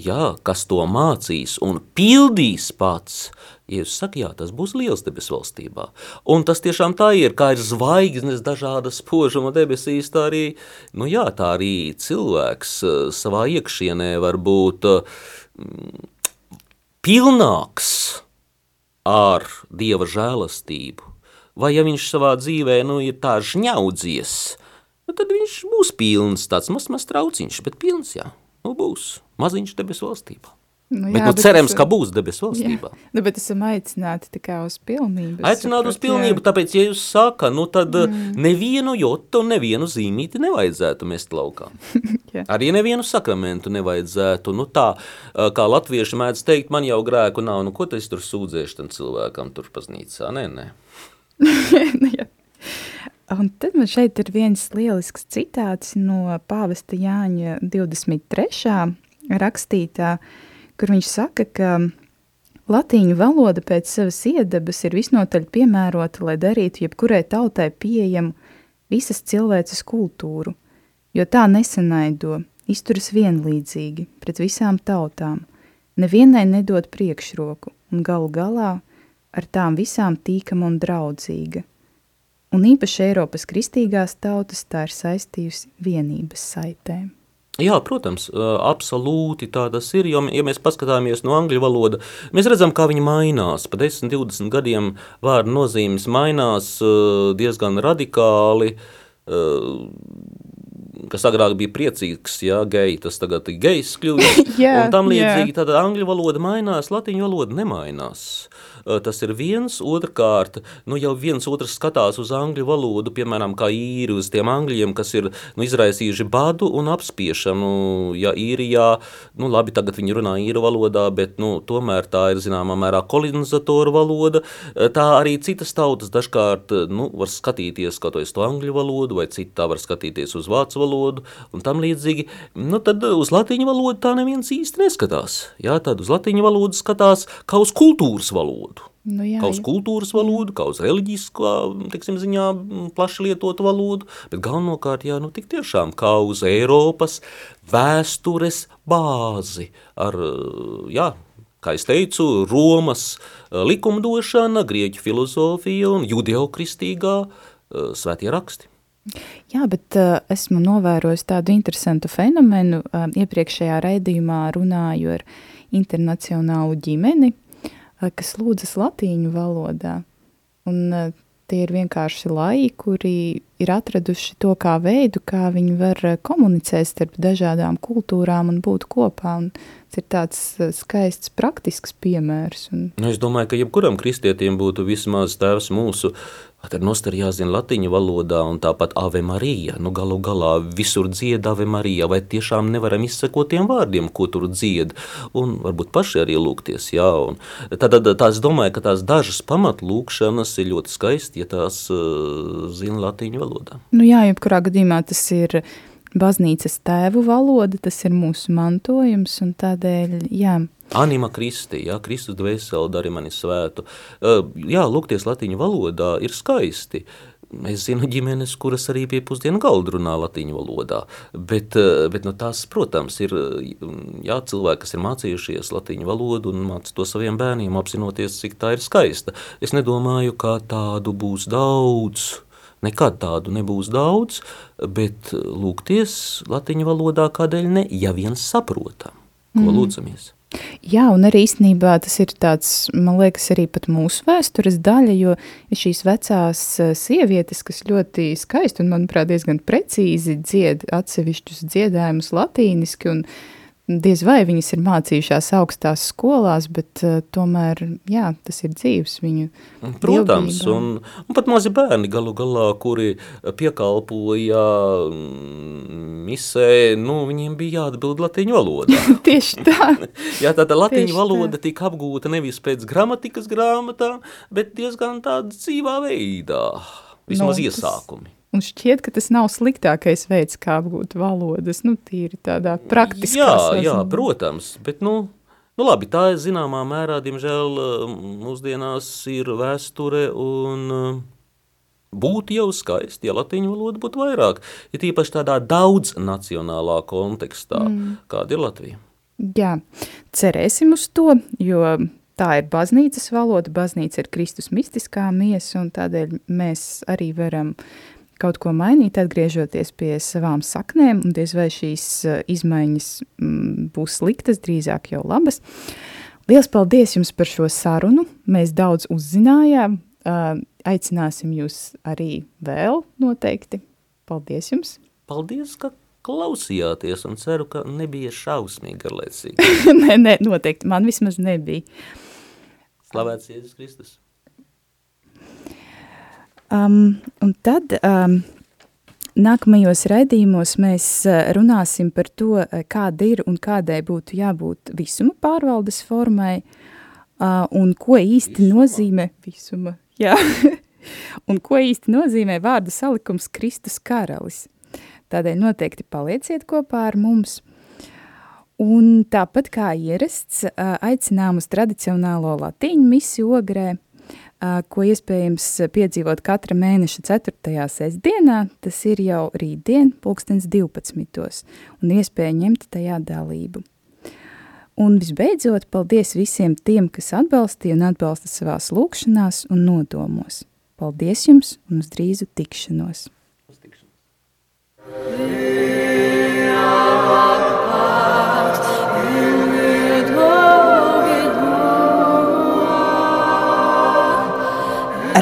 jā, kas to mācīs un pildīs pats, Jēzus saka, jā, tas būs liels debes valstībā. Un tas tiešām tā ir, kā ir zvaigznes dažādas spožuma debesīs, tā arī, nu jā, tā arī cilvēks uh, savā iekšienē var būt uh, pilnāks ar Dieva žēlastību, vai ja viņš savā dzīvē nu, ir tā žņaudzies, nu, tad viņš būs pilns, tāds mazs maz trauciņš, bet pilns, jā, nu būs. Maziņš debesu valstībā. Nu, jā, bet, nu, bet cerams, esam, ka būs debesu valstībā. Jā, nu, bet esam aicināti tikai uz pilnību. Aicināti uz pilnību, jā. tāpēc, ja jūs saka, nu tad mm. nevienu jotu nevienu zīmīti nevajadzētu mest laukā. *laughs* Arī nevienu sakramentu nevajadzētu. Nu tā, kā latvieši mēdz teikt, man jau grēku nav, nu ko tas tur sūdzēšu tam cilvēkam tur paznīcā? Nē, nē. *laughs* Nu, un tad man šeit ir viens lielisks citāts no pāvesta Jāņa 23. rakstītā, uh, kur viņš saka, ka latīņu valoda pēc savas iedabas ir visnotaļ piemērota, lai darītu jebkurai tautai pieejamu visas cilvēces kultūru, jo tā nesanaido, izturas vienlīdzīgi pret visām tautām, nevienai nedod priekšroku un galu galā ar tām visām tīkama un draudzīga. Un īpaši Eiropas kristīgās tautas tā ir saistījusi vienības saitēm. Jā, protams, absolūti tā tas ir. Jo, ja mēs paskatāmies no angļu valoda, mēs redzam, kā viņi mainās. Pa 10, 20 gadiem vārdu nozīmes mainās diezgan radikāli. Kas agrāk bija priecīgs, ja geji, tas tagad ir gejs kļuvis. *laughs* jā, un tam līdzīgi, jā. tad angļu valoda mainās, latīņu valoda nemainās. Eh, tas ir viens, otrkārt, nu jau viens otrs skatās uz angļu valodu, piemēram, kā īri uz tiem angļiem, kas ir nu, izraisījuši badu un apspiešanu. Ja īrijā, nu labi, tagad viņi runā īru valodā, bet nu, tomēr tā ir zināmā mērā kolonizatoru valoda. Tā arī citas tautas dažkārt nu, var skatīties uz to angļu valodu, vai cita var skatīties uz vācu valodu un tam līdzīgi. Nu, tad uz latīņu valodu tā neviens īsti neskatās. Jā, tad uz latīņu valodu skatās kā uz kultūras valodu. Nu, jā, kā uz kultūras valodu, kā uz reliģiskā, teiksim, ziņā plaši lietotu valodu, bet galvenokārt, jā, nu tiešām kā uz Eiropas vēstures bāzi ar, jā, kā es teicu, Romas likumdošana, grieķu filozofija un judeokristīgā svētie raksti. Jā, bet uh, esmu novērojis tādu interesantu fenomenu. Uh, iepriekšējā raidījumā runāju ar internacionālu ģimeni, kas lūdzas latīņu valodā. Un tie ir vienkārši lai, kuri ir atraduši to kā veidu, kā viņi var komunicēt starp dažādām kultūrām un būt kopā. Un tas ir tāds skaists, praktisks piemērs. Un... Nu, es domāju, ka jebkuram kristietim būtu vismaz tēvs mūsu Tad mums ir jāzina latīņu valodā, un tāpat Ave Marija. Nu, galu galā visur dzied Ave Marija, vai tiešām nevaram izsekot tiem vārdiem, ko tur dzied, un varbūt paši arī lūgties. Jā, un tad, tad tās domāju, ka tās dažas pamatlūkšanas ir ļoti skaisti, ja tās uh, zina latīņu valodā. Nu jā, jebkurā gadījumā tas ir baznīcas tēvu valoda, tas ir mūsu mantojums, un tādēļ, jā, Anima Kristi, jā, Kristus dvēseli dari mani svētu. Jā, lūgties latīņu valodā ir skaisti. Es zinu ģimenes, kuras arī pie pusdienu galda runā latīņu valodā, bet, bet nu, tās, protams, ir jā, cilvēki, kas ir mācījušies latīņu valodu un māca to saviem bērniem, apzinoties, cik tā ir skaista. Es nedomāju, ka tādu būs daudz, nekad tādu nebūs daudz, bet lūgties latīņu valodā kādēļ ne, ja viens saprotam, ko mm. lūdzamies. Jā, un arī īstenībā tas ir tāds, man liekas, arī pat mūsu vēstures daļa, jo šīs vecās eh, sievietes, kas ļoti skaisti un, manuprāt, diezgan precīzi dzied atsevišķus dziedājumus latīniski un uh, diez vai viņas ir mācījušās augstās skolās, bet uh, tomēr, jā, tas ir dzīves viņu Protams, un, un pat mazi bērni galu galā, kuri piekalpoja misē, nu, viņiem bija jāatbild latīņu valodā. *laughs* Tieši tā. *laughs* jā, tāda latīņu Tieši valoda tā. tika apgūta nevis pēc gramatikas grāmatām, bet diezgan tāda dzīvā veidā, vismaz no, iesākumi. Un šķiet, ka tas nav sliktākais veids, kā apgūt valodas, nu, tīri tādā praktiskā Jā, sazina. jā, protams, bet, nu, nu labi, tā ir zināmā mērā, diemžēl, mūsdienās ir vēsture un būtu jau skaisti, ja latiņu valoda būtu vairāk, ja tīpaši tādā daudz nacionālā kontekstā, mm. kāda ir Latvija. Jā, cerēsim uz to, jo tā ir baznīcas valoda, baznīca ir Kristus mistiskā miesa, un tādēļ mēs arī varam kaut ko mainīt, atgriežoties pie savām saknēm, un diez vai šīs uh, izmaiņas mm, būs sliktas, drīzāk jau labas. Liels paldies jums par šo sarunu, mēs daudz uzzinājām, uh, aicināsim jūs arī vēl noteikti. Paldies jums! Paldies, ka klausījāties, un ceru, ka nebija šausmīgi garlaicīgi. *laughs* nē, nē, noteikti, man vismaz nebija. Slavēts Jēzus Kristus! Um, un tad um, nākamajos raidījumos mēs uh, runāsim par to, uh, kāda ir un kādai būtu jābūt visuma pārvaldes formai uh, un ko īsti visuma. nozīmē visuma. Jā. *laughs* un ko īsti nozīmē vārdu salikums Kristus karalis. Tādēļ noteikti palieciet kopā ar mums. Un tāpat kā ierasts, aicinām uz tradicionālo latīņu misiju ogrē – ko iespējams piedzīvot katra mēneša 4. sestdienā, tas ir jau rītdien, pulkstens 12. un iespēja ņemt tajā dalību. Un visbeidzot, paldies visiem tiem, kas atbalstīja un atbalsta savās lūkšanās un nodomos. Paldies jums un uz drīzu tikšanos! Uz tikšanos.